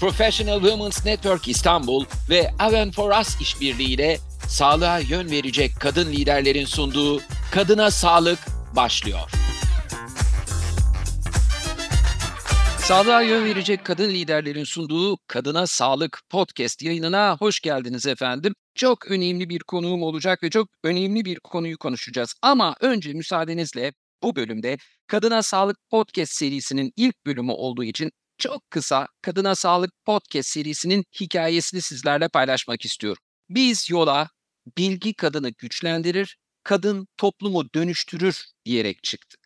Professional Women's Network İstanbul ve Aven for Us işbirliğiyle sağlığa yön verecek kadın liderlerin sunduğu Kadına Sağlık başlıyor. Sağlığa yön verecek kadın liderlerin sunduğu Kadına Sağlık podcast yayınına hoş geldiniz efendim. Çok önemli bir konuğum olacak ve çok önemli bir konuyu konuşacağız. Ama önce müsaadenizle bu bölümde Kadına Sağlık podcast serisinin ilk bölümü olduğu için çok kısa Kadına Sağlık podcast serisinin hikayesini sizlerle paylaşmak istiyorum. Biz yola bilgi kadını güçlendirir, kadın toplumu dönüştürür diyerek çıktık.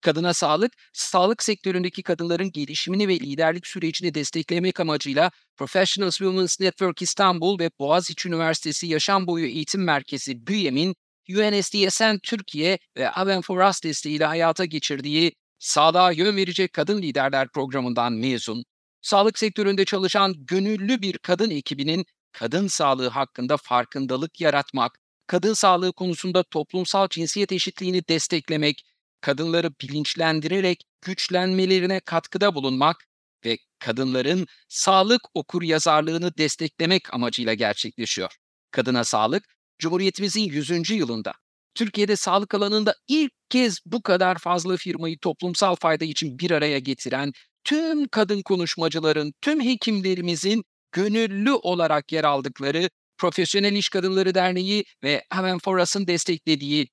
Kadına Sağlık, sağlık sektöründeki kadınların gelişimini ve liderlik sürecini desteklemek amacıyla Professional Women's Network İstanbul ve Boğaziçi Üniversitesi Yaşam Boyu Eğitim Merkezi BÜYEM'in UNSDSN Türkiye ve Aven for Us desteğiyle hayata geçirdiği Sağlığa Yön Verecek Kadın Liderler programından mezun, sağlık sektöründe çalışan gönüllü bir kadın ekibinin kadın sağlığı hakkında farkındalık yaratmak, kadın sağlığı konusunda toplumsal cinsiyet eşitliğini desteklemek, kadınları bilinçlendirerek güçlenmelerine katkıda bulunmak ve kadınların sağlık okur yazarlığını desteklemek amacıyla gerçekleşiyor. Kadına Sağlık, Cumhuriyetimizin 100. yılında Türkiye'de sağlık alanında ilk kez bu kadar fazla firmayı toplumsal fayda için bir araya getiren tüm kadın konuşmacıların, tüm hekimlerimizin gönüllü olarak yer aldıkları Profesyonel İş Kadınları Derneği ve Hemen For Us'ın desteklediği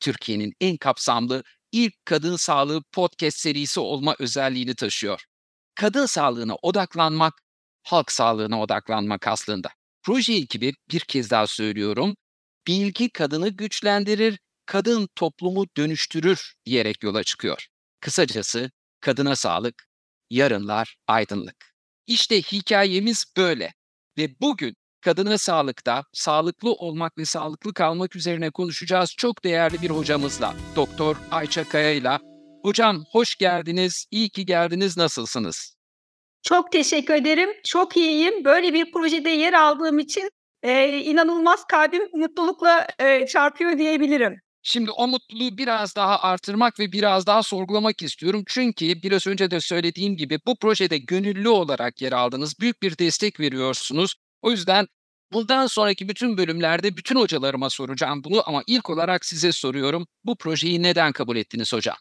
Türkiye'nin en kapsamlı ilk kadın sağlığı podcast serisi olma özelliğini taşıyor. Kadın sağlığına odaklanmak, halk sağlığına odaklanmak aslında. Proje ekibi bir kez daha söylüyorum, bilgi kadını güçlendirir, kadın toplumu dönüştürür diyerek yola çıkıyor. Kısacası kadına sağlık, yarınlar aydınlık. İşte hikayemiz böyle ve bugün kadına sağlıkta sağlıklı olmak ve sağlıklı kalmak üzerine konuşacağız çok değerli bir hocamızla, Doktor Ayça Kaya ile. Hocam hoş geldiniz, iyi ki geldiniz, nasılsınız? Çok teşekkür ederim, çok iyiyim. Böyle bir projede yer aldığım için e, inanılmaz kalbim mutlulukla e, çarpıyor diyebilirim. Şimdi o mutluluğu biraz daha artırmak ve biraz daha sorgulamak istiyorum. Çünkü biraz önce de söylediğim gibi bu projede gönüllü olarak yer aldınız. Büyük bir destek veriyorsunuz. O yüzden bundan sonraki bütün bölümlerde bütün hocalarıma soracağım bunu ama ilk olarak size soruyorum. Bu projeyi neden kabul ettiniz hocam?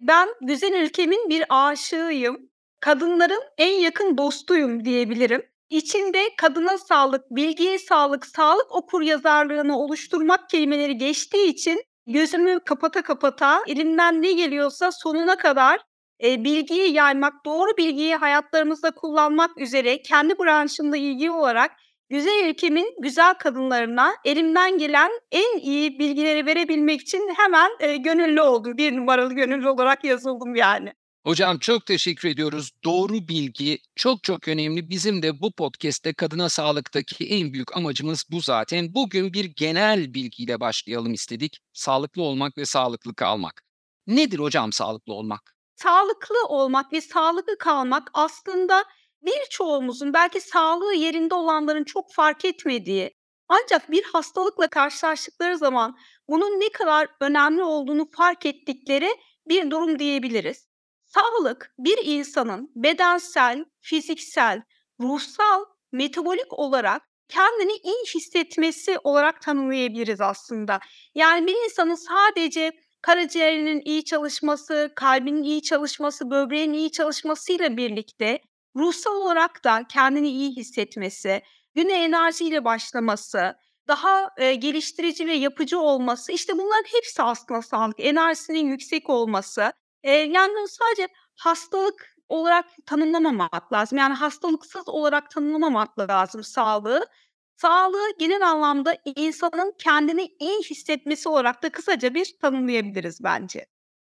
Ben güzel ülkemin bir aşığıyım. Kadınların en yakın dostuyum diyebilirim. İçinde kadına sağlık, bilgiye sağlık, sağlık okur yazarlığını oluşturmak kelimeleri geçtiği için gözümü kapata kapata elimden ne geliyorsa sonuna kadar e, bilgiyi yaymak, doğru bilgiyi hayatlarımızda kullanmak üzere kendi branşımda ilgi olarak güzel ülkemin güzel kadınlarına elimden gelen en iyi bilgileri verebilmek için hemen e, gönüllü oldum. Bir numaralı gönüllü olarak yazıldım yani. Hocam çok teşekkür ediyoruz. Doğru bilgi çok çok önemli. Bizim de bu podcast'te kadına sağlıktaki en büyük amacımız bu zaten. Bugün bir genel bilgiyle başlayalım istedik. Sağlıklı olmak ve sağlıklı kalmak. Nedir hocam sağlıklı olmak? Sağlıklı olmak ve sağlıklı kalmak aslında birçoğumuzun belki sağlığı yerinde olanların çok fark etmediği ancak bir hastalıkla karşılaştıkları zaman bunun ne kadar önemli olduğunu fark ettikleri bir durum diyebiliriz. Sağlık bir insanın bedensel, fiziksel, ruhsal, metabolik olarak kendini iyi hissetmesi olarak tanımlayabiliriz aslında. Yani bir insanın sadece karaciğerinin iyi çalışması, kalbinin iyi çalışması, böbreğin iyi çalışmasıyla birlikte ruhsal olarak da kendini iyi hissetmesi, güne enerjiyle başlaması, daha e, geliştirici ve yapıcı olması, işte bunların hepsi aslında sağlık. Enerjisinin yüksek olması, Eee, yani, sadece hastalık olarak tanımlamamak lazım. Yani, hastalıksız olarak tanımlamamak lazım sağlığı. Sağlığı genel anlamda insanın kendini iyi hissetmesi olarak da kısaca bir tanımlayabiliriz bence.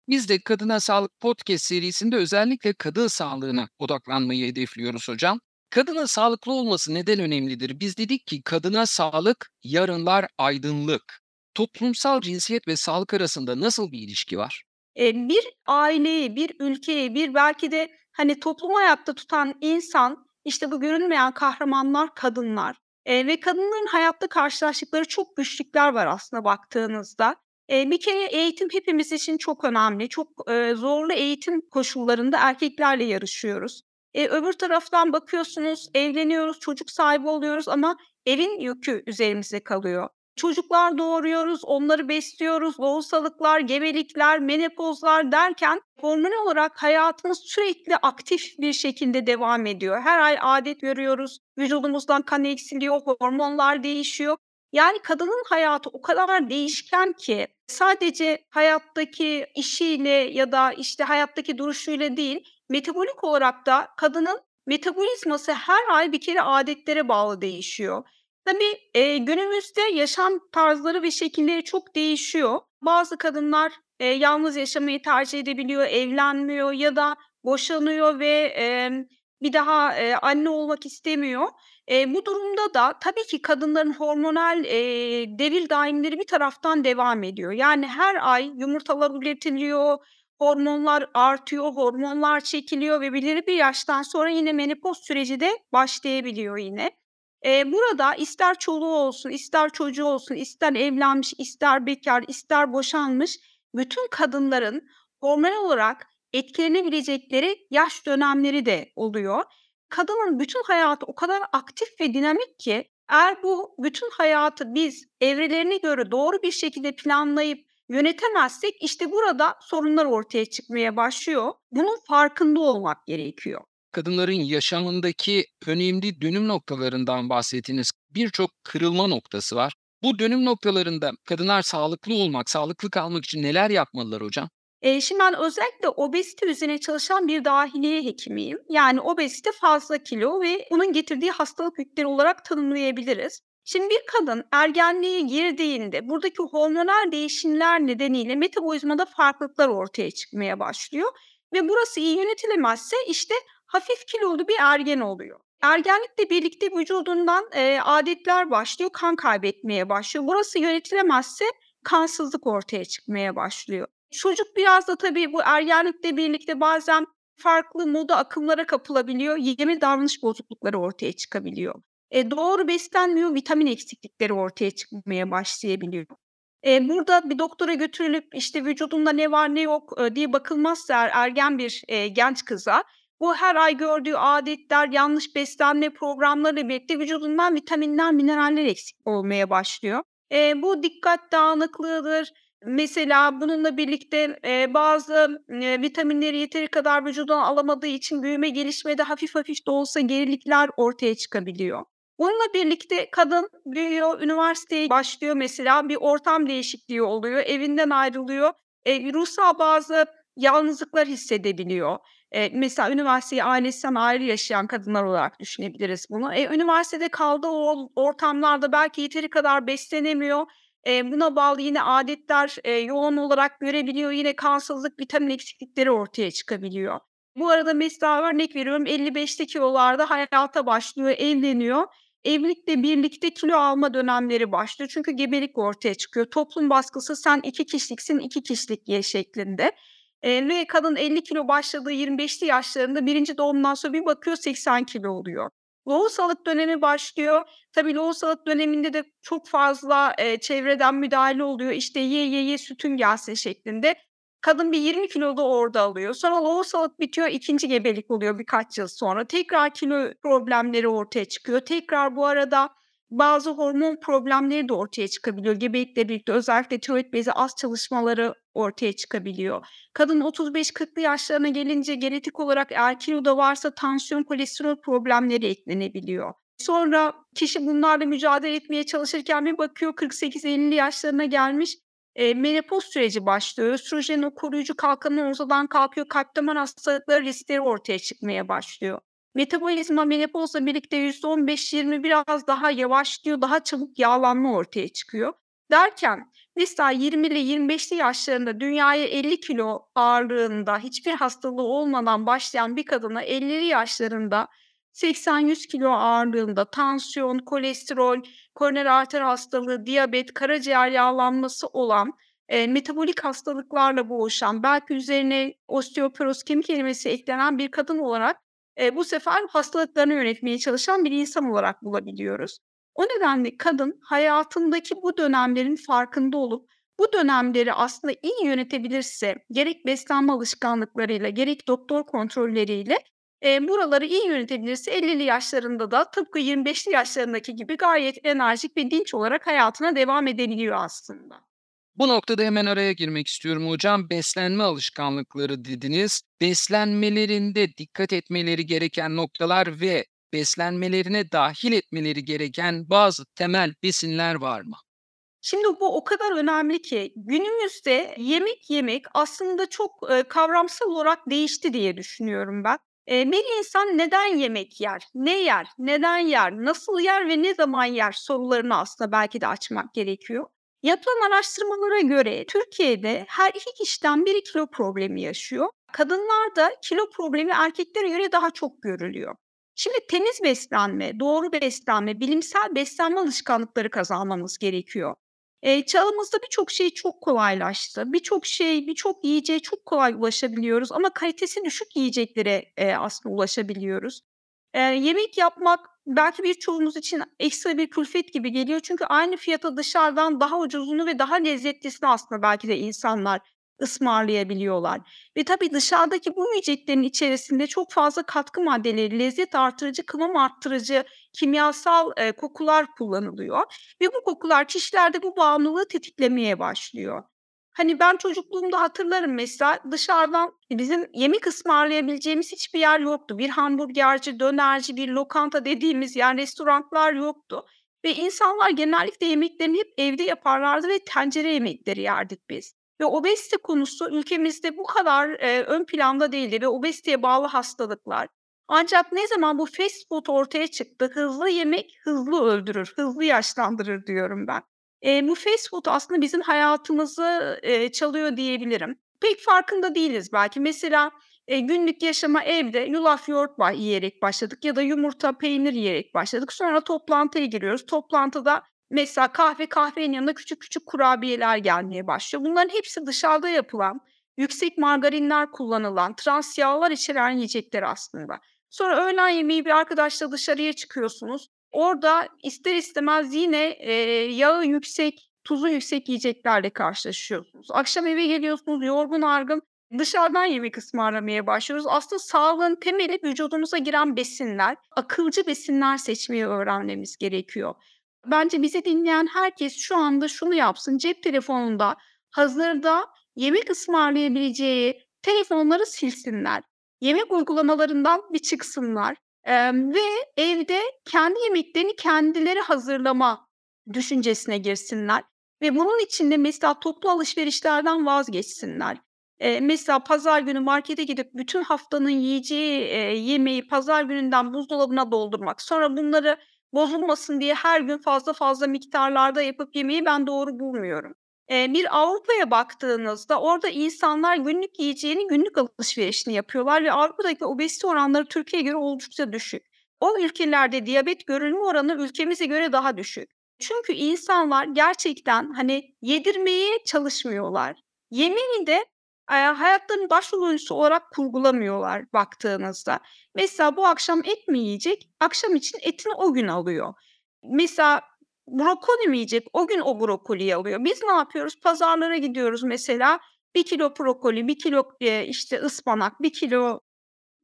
Biz de Kadına Sağlık Podcast serisinde özellikle kadın sağlığına odaklanmayı hedefliyoruz hocam. Kadının sağlıklı olması neden önemlidir? Biz dedik ki kadına sağlık, yarınlar aydınlık. Toplumsal cinsiyet ve sağlık arasında nasıl bir ilişki var? Bir aileyi, bir ülkeyi, bir belki de, hani, toplumu ayakta tutan insan, işte, bu görünmeyen kahramanlar kadınlar, eee, ve kadınların hayatta karşılaştıkları çok güçlükler var aslında baktığınızda. Eee, bir kere eğitim hepimiz için çok önemli. Çok, eee, zorlu eğitim koşullarında erkeklerle yarışıyoruz. E, öbür taraftan bakıyorsunuz, evleniyoruz, çocuk sahibi oluyoruz ama evin yükü üzerimize kalıyor. Çocuklar doğuruyoruz, onları besliyoruz, lohusalıklar, gebelikler, menopozlar derken hormonal olarak hayatımız sürekli aktif bir şekilde devam ediyor. Her ay adet görüyoruz, vücudumuzdan kan eksiliyor, hormonlar değişiyor. Yani kadının hayatı o kadar değişken ki sadece hayattaki işiyle ya da işte hayattaki duruşuyla değil, metabolik olarak da kadının metabolizması her ay bir kere adetlere bağlı değişiyor. Tabii, eee, günümüzde yaşam tarzları ve şekilleri çok değişiyor. Bazı kadınlar, eee, yalnız yaşamayı tercih edebiliyor, evlenmiyor ya da boşanıyor ve, emm, bir daha, eee, anne olmak istemiyor. Eee, bu durumda da tabii ki kadınların hormonal, eee, devir daimleri bir taraftan devam ediyor. Yani her ay yumurtalar üretiliyor, hormonlar artıyor, hormonlar çekiliyor ve belirli bir yaştan sonra yine menopoz süreci de başlayabiliyor yine. Eee, burada ister çoluğu olsun, ister çocuğu olsun, ister evlenmiş, ister bekâr, ister boşanmış bütün kadınların hormonal olarak etkilenebilecekleri yaş dönemleri de oluyor. Kadının bütün hayatı o kadar aktif ve dinamik ki eğer bu bütün hayatı biz evrelerine göre doğru bir şekilde planlayıp yönetemezsek işte burada sorunlar ortaya çıkmaya başlıyor. Bunun farkında olmak gerekiyor. Kadınların yaşamındaki önemli dönüm noktalarından bahsettiniz. Birçok kırılma noktası var. Bu dönüm noktalarında kadınlar sağlıklı olmak, sağlıklı kalmak için neler yapmalılar hocam? Eee, şimdi ben özellikle obezite üzerine çalışan bir dahiliye hekimiyim. Yani obezite fazla kilo ve bunun getirdiği hastalık yükleri olarak tanımlayabiliriz. Şimdi bir kadın ergenliğe girdiğinde buradaki hormonal değişimler nedeniyle metabolizmada farklılıklar ortaya çıkmaya başlıyor ve burası iyi yönetilemezse işte hafif kilolu bir ergen oluyor. Ergenlikle birlikte vücudundan, eee, adetler başlıyor, kan kaybetmeye başlıyor. Burası yönetilemezse kansızlık ortaya çıkmaya başlıyor. Çocuk biraz da tabii bu ergenlikle birlikte bazen farklı moda akımlara kapılabiliyor. Yeme davranış bozuklukları ortaya çıkabiliyor. Eee, doğru beslenmiyor, vitamin eksiklikleri ortaya çıkmaya başlayabiliyor. Eee, burada bir doktora götürülüp, işte, vücudunda ne var ne yok, eee, diye bakılmazsa ergen bir, eee, genç kıza, bu her ay gördüğü adetler, yanlış beslenme programlarıyla birlikte vücudundan vitaminler, mineraller eksik olmaya başlıyor. Eee, bu dikkat dağınıklığıdır. Mesela bununla birlikte, eee, bazı, eee, vitaminleri yeteri kadar vücuduna alamadığı için büyüme, gelişmede hafif hafif de olsa gerilikler ortaya çıkabiliyor. Bununla birlikte kadın büyüyor, üniversiteye başlıyor mesela, bir ortam değişikliği oluyor, evinden ayrılıyor. Eee, ruhsal bazı yalnızlıklar hissedebiliyor. Eee, mesela üniversiteyi ailesinden ayrı yaşayan kadınlar olarak düşünebiliriz bunu. E, üniversitede kaldığı o ortamlarda belki yeteri kadar beslenemiyor. Eee, buna bağlı yine adetler, eee, yoğun olarak görebiliyor. Yine kansızlık, vitamin eksiklikleri ortaya çıkabiliyor. Bu arada mesela örnek veriyorum 55'li kilolarda hayata başlıyor, evleniyor. Evlilikle birlikte kilo alma dönemleri başlıyor. Çünkü gebelik ortaya çıkıyor. Toplum baskısı sen 2 kişiliksin, 2 kişilik ye şeklinde. Eee, ve kadın 50 kilo başladığı 25'li yaşlarında 1'inci doğumdan sonra bir bakıyor 80 kilo oluyor. Lohusalık dönemi başlıyor. Tabii lohusalık döneminde de çok fazla, eee, çevreden müdahale oluyor. İşte, "Ye, ye, ye, sütün gelsin." şeklinde. Kadın bir 20 kilo da orada alıyor. Sonra lohusalık bitiyor, 2'nci gebelik oluyor birkaç yıl sonra. Tekrar kilo problemleri ortaya çıkıyor. Tekrar bu arada bazı hormon problemleri de ortaya çıkabiliyor. Gebelikle birlikte özellikle tiroid bezi az çalışmaları ortaya çıkabiliyor. Kadın 35-40'lı yaşlarına gelince genetik olarak eğer kiloda varsa tansiyon, kolesterol problemleri eklenebiliyor. Sonra kişi bunlarla mücadele etmeye çalışırken bir bakıyor 48-50'li yaşlarına gelmiş, eee, menopoz süreci başlıyor. Östrojenin o koruyucu kalkanı ortadan kalkıyor. Kalp damar hastalıkları riskleri ortaya çıkmaya başlıyor. Metabolizma menopozla birlikte %15-20 biraz daha yavaşlıyor, daha çabuk yağlanma ortaya çıkıyor. Derken mesela 20'li 25'li yaşlarında dünyaya 50 kilo ağırlığında hiçbir hastalığı olmadan başlayan bir kadına 50'li yaşlarında 80-100 kilo ağırlığında tansiyon, kolesterol, koroner arter hastalığı, diyabet, karaciğer yağlanması olan, eee, metabolik hastalıklarla boğuşan, belki üzerine osteoporoz, kemik erimesi eklenen bir kadın olarak, eee, bu sefer hastalıklarını yönetmeye çalışan bir insan olarak bulabiliyoruz. O nedenle kadın hayatındaki bu dönemlerin farkında olup bu dönemleri aslında iyi yönetebilirse gerek beslenme alışkanlıklarıyla gerek doktor kontrolleriyle Eee, buraları iyi yönetebilirse 50'li yaşlarında da tıpkı 25'li yaşlarındaki gibi gayet enerjik ve dinç olarak hayatına devam edebiliyor aslında. Bu noktada hemen araya girmek istiyorum hocam. Beslenme alışkanlıkları dediniz. Beslenmelerinde dikkat etmeleri gereken noktalar ve beslenmelerine dahil etmeleri gereken bazı temel besinler var mı? Şimdi bu o kadar önemli ki günümüzde yemek yemek aslında çok, kavramsal olarak değişti diye düşünüyorum ben. Eee, bir insan neden yemek yer, ne yer, neden yer, nasıl yer ve ne zaman yer sorularını aslında belki de açmak gerekiyor. Yapılan araştırmalara göre Türkiye'de her iki kişiden biri kilo problemi yaşıyor. Kadınlarda kilo problemi erkeklere göre daha çok görülüyor. Şimdi temiz beslenme, doğru beslenme, bilimsel beslenme alışkanlıkları kazanmamız gerekiyor. Eee, çağımızda birçok şey çok kolaylaştı. Birçok şey, birçok yiyeceğe çok kolay ulaşabiliyoruz ama kalitesi düşük yiyeceklere, eee, aslında ulaşabiliyoruz. Eee, yemek yapmak belki birçoğumuz için ekstra bir külfet gibi geliyor. Çünkü aynı fiyata dışarıdan daha ucuzunu ve daha lezzetlisini aslında belki de insanlar ısmarlayabiliyorlar. Ve tabii dışarıdaki bu yiyeceklerin içerisinde çok fazla katkı maddeleri, lezzet artırıcı, kıvam arttırıcı, kimyasal, eee, kokular kullanılıyor. Ve bu kokular kişilerde bu bağımlılığı tetiklemeye başlıyor. Hani, ben çocukluğumda hatırlarım mesela dışarıdan bizim yemek ısmarlayabileceğimiz hiçbir yer yoktu. Bir hamburgerci, dönerci, bir lokanta dediğimiz yer, restoranlar yoktu ve insanlar genellikle yemeklerini hep evde yaparlardı ve tencere yemekleri yerdik biz. Ve obezite konusu ülkemizde bu kadar, eee, ön planda değildi ve obeziteye bağlı hastalıklar. Ancak ne zaman bu fast food ortaya çıktı, hızlı yemek hızlı öldürür, hızlı yaşlandırır diyorum ben. Eee, bu fast food aslında bizim hayatımızı, eee, çalıyor diyebilirim. Pek farkında değiliz belki. Mesela, eee, günlük yaşama evde yulaf yoğurt yiyerek başladık ya da yumurta, peynir yiyerek başladık. Sonra toplantıya giriyoruz. Toplantıda mesela kahve, kahvenin yanında küçük küçük kurabiyeler gelmeye başlıyor. Bunların hepsi dışarıda yapılan, yüksek margarinler kullanılan, trans yağlar içeren yiyecekler aslında. Sonra öğlen yemeği bir arkadaşla dışarıya çıkıyorsunuz. Orada ister istemez yine, eee, yağı yüksek, tuzu yüksek yiyeceklerle karşılaşıyorsunuz. Akşam eve geliyorsunuz yorgun argın, dışarıdan yemek ısmarlamaya başlıyoruz. Aslında sağlığın temeli vücudumuza giren besinler. Akılcı besinler seçmeyi öğrenmemiz gerekiyor. Bence bizi dinleyen herkes şu anda şunu yapsın, cep telefonunda hazırda yemek ısmarlayabileceği telefonları silsinler. Yemek uygulamalarından bir çıksınlar, emm, ve evde kendi yemeklerini kendileri hazırlama düşüncesine girsinler ve bunun için de mesela toplu alışverişlerden vazgeçsinler. Eee, mesela pazar günü markete gidip bütün haftanın yiyeceği, eee, yemeği pazar gününden buzdolabına doldurmak, sonra bunları bozulmasın diye her gün fazla fazla miktarlarda yapıp yemeyi ben doğru bulmuyorum. Bir Avrupa'ya baktığınızda orada insanlar günlük yiyeceğini günlük alışverişini yapıyorlar ve Avrupa'daki obezite oranları Türkiye'ye göre oldukça düşük. O ülkelerde diyabet görülme oranı ülkemize göre daha düşük. Çünkü insanlar gerçekten, hani, yedirmeye çalışmıyorlar. Yemeği de, hayatlarının başrol oyuncusu olarak kurgulamıyorlar baktığınızda. Mesela bu akşam et mi yiyecek? Akşam için etini o gün alıyor. Mesela brokoli mi yiyecek? O gün o brokoliyi alıyor. Biz ne yapıyoruz? Pazarlara gidiyoruz mesela. 1 kilo brokoli, 1 kilo, eee, işte, ıspanak, 1 kilo,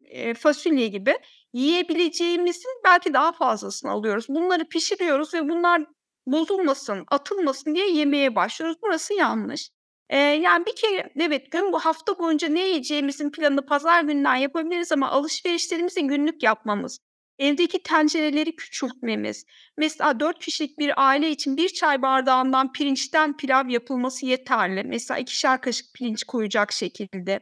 eee, fasulye gibi yiyebileceğimizin belki daha fazlasını alıyoruz. Bunları pişiriyoruz ve bunlar bozulmasın, atılmasın diye yemeye başlıyoruz. Burası yanlış. Eee, yani bir kere evet, gün bu hafta boyunca ne yiyeceğimizin planını pazar gününden yapabiliriz ama alışverişlerimizi günlük yapmamız, evdeki tencereleri küçültmemiz, mesela 4 kişilik bir aile için 1 çay bardağından pirinçten pilav yapılması yeterli. Mesela 2'şer kaşık pirinç koyacak şekilde.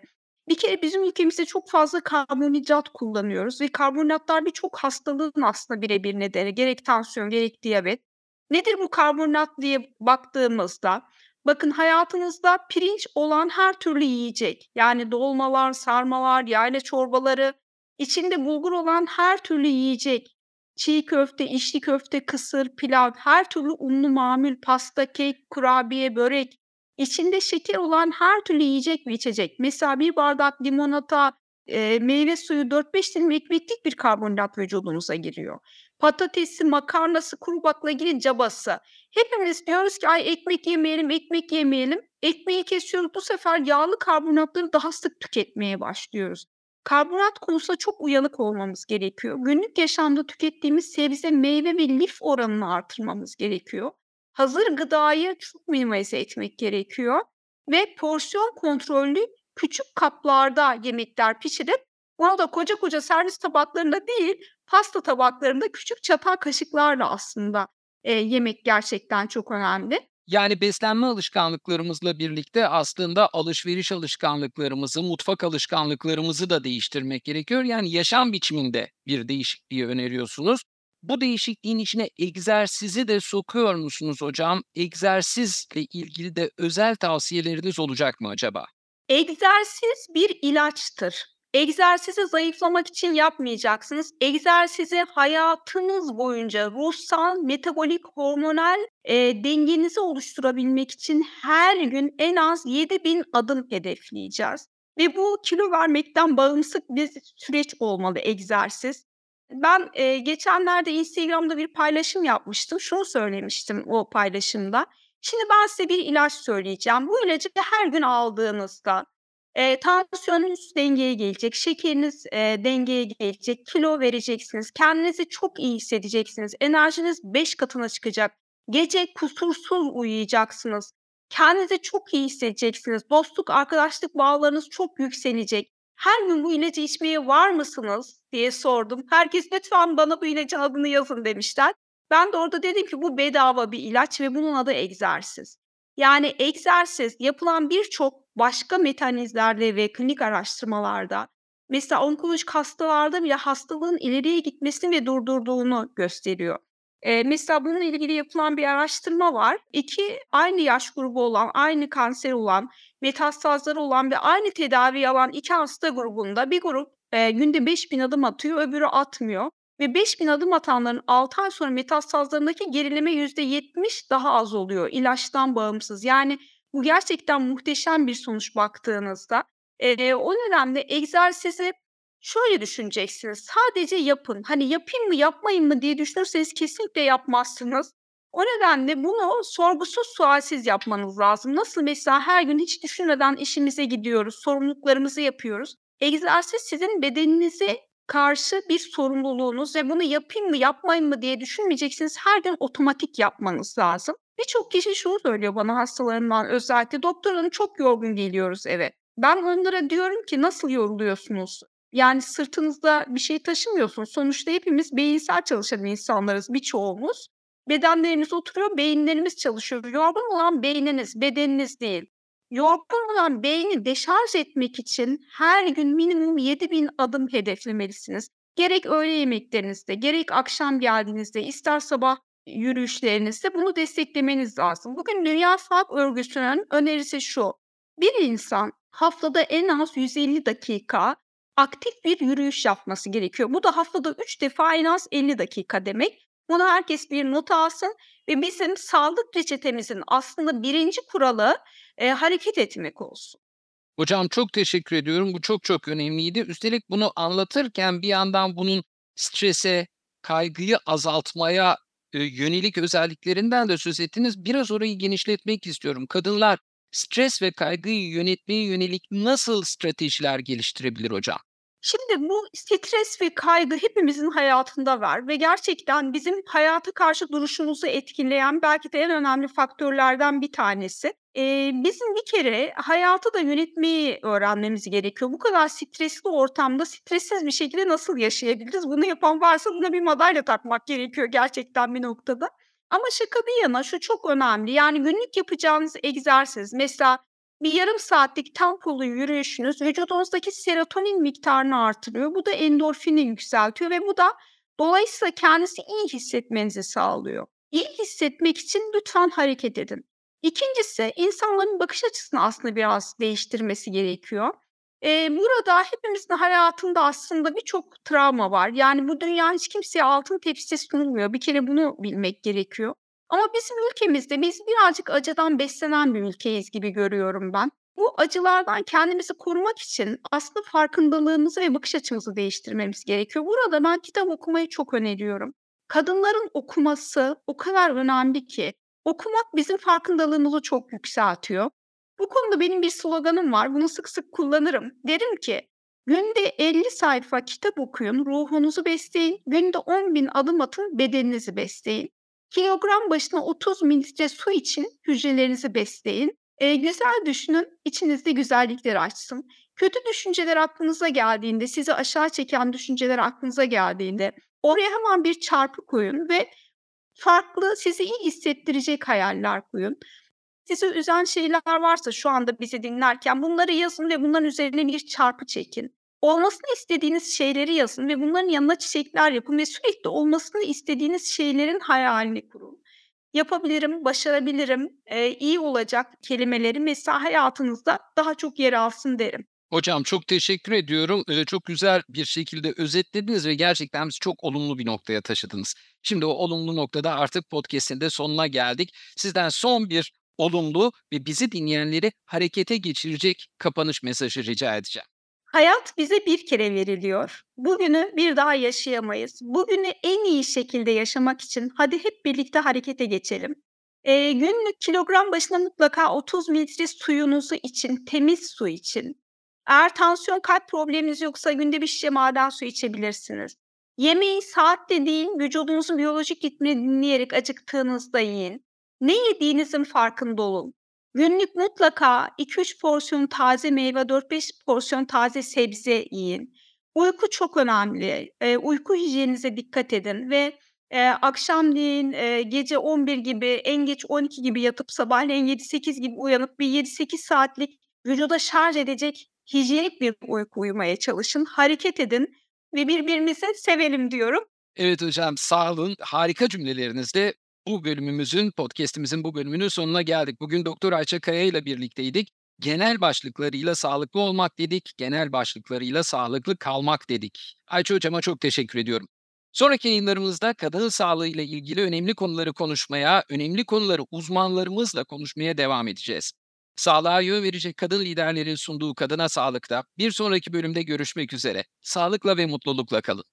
Bir kere bizim ülkemizde çok fazla karbonhidrat kullanıyoruz ve karbonhidratlar birçok hastalığın aslında bire bir nedeni. Gerek tansiyon gerek diyabet. Nedir bu karbonhidrat diye baktığımızda, bakın hayatınızda pirinç olan her türlü yiyecek, yani dolmalar, sarmalar, yayla çorbaları, içinde bulgur olan her türlü yiyecek, çiğ köfte, içli köfte, kısır, pilav, her türlü unlu mamul, pasta, kek, kurabiye, börek, içinde şeker olan her türlü yiyecek ve içecek. Mesela bir bardak limonata, eee, meyve suyu, 4-5 dilim ekmeklik bir karbonhidrat vücudumuza giriyor. Patatesi, makarnası, kuru baklagili cabası. Hepimiz diyoruz ki "Ay, ekmek yemeyelim, ekmek yemeyelim." Ekmeği kesiyoruz, bu sefer yağlı karbonhidratları daha sık tüketmeye başlıyoruz. Karbonhidrat konusunda çok uyanık olmamız gerekiyor. Günlük yaşamda tükettiğimiz sebze, meyve ve lif oranını artırmamız gerekiyor. Hazır gıdayı çok minimize etmek gerekiyor ve porsiyon kontrollü küçük kaplarda yemekler pişirip onu da koca koca servis tabaklarında değil, pasta tabaklarında küçük çatal kaşıklarla aslında, eee, yemek gerçekten çok önemli. Yani beslenme alışkanlıklarımızla birlikte aslında alışveriş alışkanlıklarımızı, mutfak alışkanlıklarımızı da değiştirmek gerekiyor. Yani yaşam biçiminde bir değişikliği öneriyorsunuz. Bu değişikliğin içine egzersizi de sokuyor musunuz hocam? Egzersizle ilgili de özel tavsiyeleriniz olacak mı acaba? Egzersiz bir ilaçtır. Egzersizi zayıflamak için yapmayacaksınız. Egzersizi hayatınız boyunca ruhsal, metabolik, hormonal, eee, dengenizi oluşturabilmek için her gün en az 7.000 adım hedefleyeceğiz ve bu kilo vermekten bağımsız bir süreç olmalı egzersiz. Ben, eee, geçenlerde Instagram'da bir paylaşım yapmıştım. Şunu söylemiştim o paylaşımda. Şimdi ben size bir ilaç söyleyeceğim. Bu ilacı her gün aldığınızda, eee, tansiyonunuz dengeye gelecek, şekeriniz, eee, dengeye gelecek, kilo vereceksiniz, kendinizi çok iyi hissedeceksiniz, enerjiniz 5 katına çıkacak, gece kusursuz uyuyacaksınız, kendinizi çok iyi hissedeceksiniz, dostluk, arkadaşlık bağlarınız çok yükselecek. Her gün bu ilacı içmeye var mısınız diye sordum. Herkes lütfen bana bu ilacın adını yazın demişler. Ben de orada dedim ki bu bedava bir ilaç ve bunun adı egzersiz. Yani egzersiz yapılan birçok başka metanizlerde ve klinik araştırmalarda mesela onkolojik hastalarda bile hastalığın ileriye gitmesini ve durdurduğunu gösteriyor. Eee, mesela bununla ilgili yapılan bir araştırma var. 2 aynı yaş grubu olan, aynı kanser olan, metastazları olan ve aynı tedaviyi alan 2 hasta grubunda bir grup, eee, günde 5.000 adım atıyor, öbürü atmıyor ve 5.000 adım atanların 6 ay sonra metastazlarındaki gerileme %70 daha az oluyor ilaçtan bağımsız. Yani bu gerçekten muhteşem bir sonuç baktığınızda. Eee, o nedenle egzersizi şöyle düşüneceksiniz, sadece yapın. Hani yapayım mı, yapmayayım mı diye düşünürseniz kesinlikle yapmazsınız. O nedenle bunu sorgusuz sualsiz yapmanız lazım. Nasıl mesela her gün hiç düşünmeden işimize gidiyoruz, sorumluluklarımızı yapıyoruz. Egzersiz sizin bedeninize karşı bir sorumluluğunuz ve bunu yapayım mı, yapmayayım mı diye düşünmeyeceksiniz. Her gün otomatik yapmanız lazım. Birçok kişi şunu söylüyor bana hastalarımdan özellikle, "Doktor hanım çok yorgun geliyoruz eve." Ben onlara diyorum ki, "Nasıl yoruluyorsunuz? Yani sırtınızda bir şey taşımıyorsunuz. Sonuçta hepimiz beyinsel çalışan insanlarız birçoğumuz. Bedenlerimiz oturuyor, beyinlerimiz çalışıyor. Yorgun olan beyniniz, bedeniniz değil. Yorgun olan beyni deşarj etmek için her gün minimum 7.000 adım hedeflemelisiniz. Gerek öğle yemeklerinizde, gerek akşam geldiğinizde, ister sabah yürüyüşlerinizde bunu desteklemeniz lazım. Bugün Dünya Sağlık Örgütü'nün önerisi şu: Bir insan haftada en az 150 dakika aktif bir yürüyüş yapması gerekiyor. Bu da haftada 3 defa en az 50 dakika demek. Bunu herkes bir not alsın ve bizim sağlık reçetemizin aslında 1. kuralı, eee, hareket etmek olsun. Hocam çok teşekkür ediyorum. Bu çok çok önemliydi. Üstelik bunu anlatırken bir yandan bunun strese, kaygıyı azaltmaya, eee, yönelik özelliklerinden de söz ettiniz. Biraz orayı genişletmek istiyorum. Kadınlar stres ve kaygıyı yönetmeye yönelik nasıl stratejiler geliştirebilir hocam? Şimdi bu stres ve kaygı hepimizin hayatında var ve gerçekten bizim hayata karşı duruşumuzu etkileyen belki de en önemli faktörlerden bir tanesi. Eee, bizim bir kere hayatı da yönetmeyi öğrenmemiz gerekiyor. Bu kadar stresli ortamda stressiz bir şekilde nasıl yaşayabiliriz? Bunu yapan varsa buna bir madalya takmak gerekiyor gerçekten bir noktada. Ama şaka bir yana şu çok önemli, yani günlük yapacağınız egzersiz, mesela bir yarım saatlik tempolu yürüyüşünüz vücudunuzdaki serotonin miktarını artırıyor. Bu da endorfini yükseltiyor ve bu da dolayısıyla kendinizi iyi hissetmenizi sağlıyor. İyi hissetmek için lütfen hareket edin. 2'ncisi insanların bakış açısını aslında biraz değiştirmesi gerekiyor. Eee, burada hepimizin hayatında aslında birçok travma var. Yani bu dünya hiç kimseye altın tepside sunulmuyor. Bir kere bunu bilmek gerekiyor. Ama bizim ülkemizde biz birazcık acıdan beslenen bir ülkeyiz gibi görüyorum ben. Bu acılardan kendimizi korumak için aslında farkındalığımızı ve bakış açımızı değiştirmemiz gerekiyor. Burada ben kitap okumayı çok öneriyorum. Kadınların okuması o kadar önemli ki. Okumak bizim farkındalığımızı çok yükseltiyor. Bu konuda benim bir sloganım var. Bunu sık sık kullanırım. Derim ki, Günde 50 sayfa kitap okuyun, ruhunuzu besleyin. Günde 10 bin adım atın, bedeninizi besleyin. Kilogram başına 30 mililitre su için hücrelerinizi besleyin. Eee, güzel düşünün, içinizde güzellikler açsın. Kötü düşünceler aklınıza geldiğinde, sizi aşağı çeken düşünceler aklınıza geldiğinde oraya hemen bir çarpı koyun ve farklı, sizi iyi hissettirecek hayaller kurun. Sizi üzen şeyler varsa şu anda bizi dinlerken bunları yazın ve bunların üzerine bir çarpı çekin. Olmasını istediğiniz şeyleri yazın ve bunların yanına çiçekler yapın ve sürekli olmasını istediğiniz şeylerin hayalini kurun. Yapabilirim, başarabilirim, eee, iyi olacak kelimeleri mesela hayatınızda daha çok yer alsın derim. Hocam çok teşekkür ediyorum. Eee, çok güzel bir şekilde özetlediniz ve gerçekten bizi çok olumlu bir noktaya taşıdınız. Şimdi o olumlu noktada artık podcast'in de sonuna geldik. Sizden son bir olumlu ve bizi dinleyenleri harekete geçirecek kapanış mesajı rica edeceğim. Hayat bize bir kere veriliyor. Bugünü bir daha yaşayamayız. Bugünü en iyi şekilde yaşamak için hadi hep birlikte harekete geçelim. Eee, günlük kilogram başına mutlaka 30 mililitre suyunuzu için, temiz su için. Eğer tansiyon, kalp probleminiz yoksa günde bir şişe maden suyu içebilirsiniz. Yemeği saatle değil, vücudunuzun biyolojik ritmini dinleyerek acıktığınızda yiyin. Ne yediğinizin farkında olun. Günlük mutlaka 2-3 porsiyon taze meyve, 4-5 porsiyon taze sebze yiyin. Uyku çok önemli. Eee, uyku hijyeninize dikkat edin ve, eee, akşamleyin, eee, gece 11 gibi, en geç 12 gibi yatıp sabahleyin 7-8 gibi uyanıp bir 7-8 saatlik vücuda şarj edecek hijyenik bir uyku uyumaya çalışın. Hareket edin ve birbirimizi sevelim diyorum. Evet hocam, sağ olun. Harika cümlelerinizle bu bölümümüzün, podcast'imizin bu bölümünün sonuna geldik. Bugün Doktor Ayça Kaya ile birlikteydik. Genel başlıklarıyla sağlıklı olmak dedik, genel başlıklarıyla sağlıklı kalmak dedik. Ayça hocama çok teşekkür ediyorum. Sonraki yayınlarımızda kadın sağlığı ile ilgili önemli konuları konuşmaya, önemli konuları uzmanlarımızla konuşmaya devam edeceğiz. Sağlığa yön verecek kadın liderlerin sunduğu Kadına Sağlık'ta bir sonraki bölümde görüşmek üzere. Sağlıkla ve mutlulukla kalın.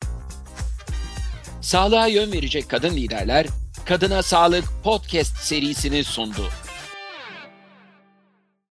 Sağlığa yön verecek kadın liderler, Kadına Sağlık podcast serisini sundu.